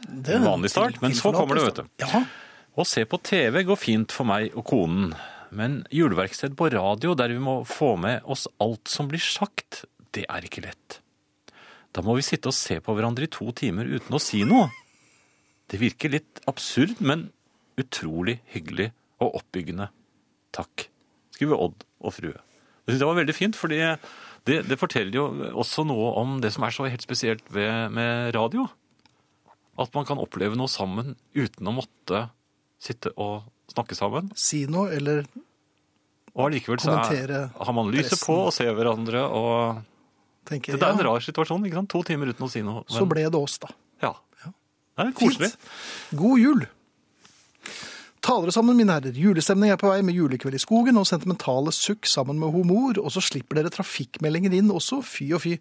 en vanlig start, men så kommer det, vet du. Ja, Å se på TV går fint for meg og konen, men juleverksted på radio der vi må få med oss alt som blir sagt, det er ikke lett. Da må vi sitte og se på hverandre i to timer uten å si noe. Det virker litt absurd, men utrolig hyggelig og oppbyggende. Takk, skriver Odd og frue. Jeg synes det var veldig fint, fordi det, det forteller jo også noe om det som er så helt spesielt ved, med radio. At man kan oppleve noe sammen uten å måtte sitte og snakke sammen. si noe, eller Og allikevel så er, har man lyset pressen. på og ser hverandre. og Tenker, Det er en ja, rar situasjon. ikke sant? To timer uten å si noe. så ble det oss, da. Ja. Det er koselig. Fint. God jul! Ta dere sammen, mine herrer. Julestemning er på vei med julekveld i skogen og sentimentale sukk sammen med humor, og så slipper dere trafikkmeldinger inn også. Fy og fy.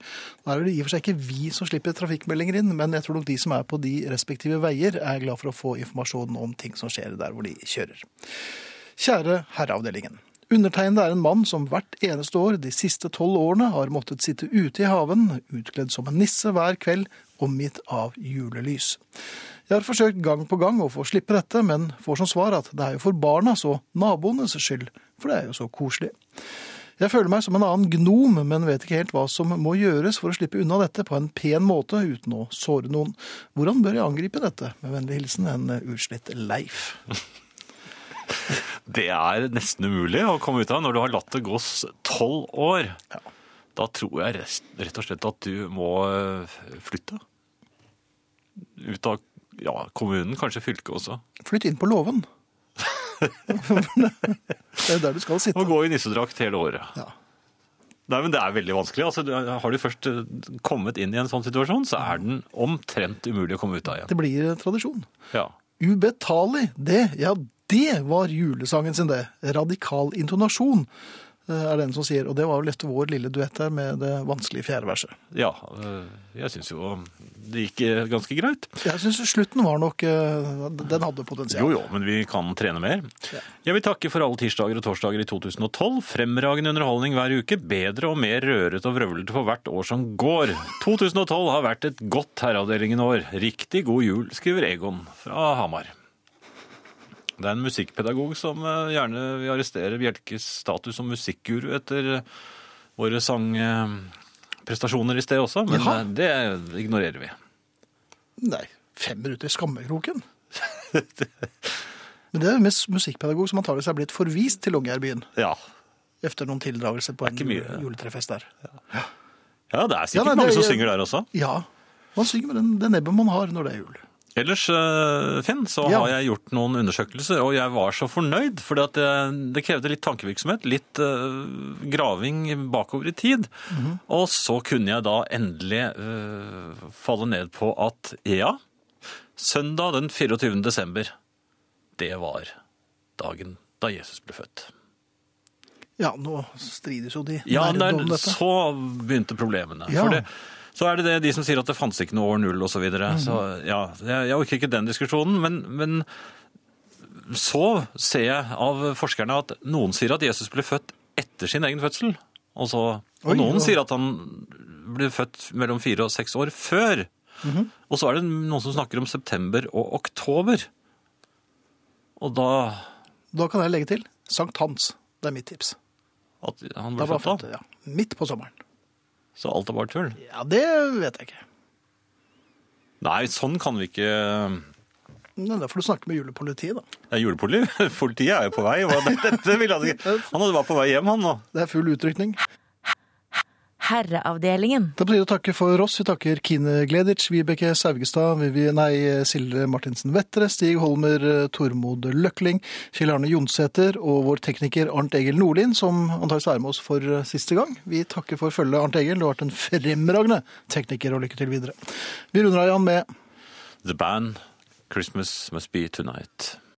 Nå er det i og for seg ikke vi som slipper trafikkmeldinger inn, men jeg tror nok de som er på de respektive veier, er glad for å få informasjon om ting som skjer der hvor de kjører. Kjære Herreavdelingen. Undertegnede er en mann som hvert eneste år de siste tolv årene har måttet sitte ute i haven, utkledd som en nisse hver kveld, omgitt av julelys. Jeg har forsøkt gang på gang å få slippe dette, men får som svar at det er jo for barnas og naboenes skyld, for det er jo så koselig. Jeg føler meg som en annen gnom, men vet ikke helt hva som må gjøres for å slippe unna dette på en pen måte uten å såre noen. Hvordan bør jeg angripe dette? Med vennlig hilsen en utslitt Leif. Det er nesten umulig å komme ut av når du har latt det gå tolv år. Da tror jeg rett og slett at du må øh, flytte. Ut av ja, kommunen, kanskje fylket også. Flytt inn på låven. det er der du skal sitte. Og gå i nissedrakt hele året. Ja. Nei, men Det er veldig vanskelig. Altså, har du først øh, kommet inn i en sånn situasjon, så er den omtrent umulig å komme ut av igjen. Det blir tradisjon. Ja. Ubetalig, det, ja, det var julesangen sin, det. Radikal intonasjon eh, er den som sier, og det var jo lett vår lille duett her med det vanskelige fjerde verset. ja øh, jeg syns jo det gikk øh, ganske greit. Jeg syns slutten var nok eh, Den hadde potensial. Jo, jo, men vi kan trene mer. Jeg vil takke for alle tirsdager og torsdager i 2012. Fremragende underholdning hver uke. Bedre og mer rørete og vrøvlete for hvert år som går. 2012 har vært et godt Herreavdelingen-år. Riktig god jul, skriver Egon fra Hamar. Det er en musikkpedagog som eh, gjerne vil arrestere Bjelkes status som musikkguru etter eh, våre sangprestasjoner i sted også, men Jaha. eh, det ignorerer vi. Nei, fem minutter i skammekroken. Men det er mest musikkpedagog som antakeligvis er blitt forvist til Longyearbyen Ja. etter noen tildragelser på en mye, ja. juletrefest der. ja, det er sikkert Ja, nei, mange det- som synger der også. Ja, man synger med den, det nebbet man har når det er jul. Ellers, eh, Finn, så Ja. har jeg gjort noen undersøkelser, og jeg var så fornøyd, for det, det krevde litt tankevirksomhet, litt uh, graving bakover i tid. Og så kunne jeg da endelig uh, falle ned på at ja, søndag den 24. desember, det var dagen da Jesus ble født. Ja, nå strides jo de Ja, der, så begynte problemene. Ja. For det, så er det, det de som sier at det fantes ikke noe år null og så videre. Så Mhm. ja, jeg, jeg orker ikke den diskusjonen, men, men så ser jeg av forskerne at noen sier at Jesus ble født etter sin egen fødsel. Og, så, og Oi, noen ja. sier at han ble født mellom fire og seks år før. Mhm. Og så er det noen som snakker om september og oktober. Og da Da kan jeg legge til Sankt Hans. Det er mitt tips. at han ble født født, da. ja. Midt på sommeren. Så alt er bare tull. Ja, det vet jeg ikke. Nei, sånn kan vi ikke det da får du snakke med julepolitiet, da. Ja, er. Politiet er jo på vei. Hva- Dette, dette. Han hadde vært på vei hjem, han nå. Det er full utrykning. Herreavdelingen. Det er på tide å takke for oss. Vi takker Kine Gleditsch, Vibeke Saugestad, Vivi, nei, Silde Martinsen Vettere, Stig Holmer, Tormod Løkling, Kjell Arne Jonsæter og vår tekniker Arnt Egil Nordlien, som antakelig er med oss for siste gang. Vi takker for følget, Arnt Egil. Du har vært en fremragende tekniker, og lykke til videre. Vi runder av, Jan, med The band Christmas must be tonight.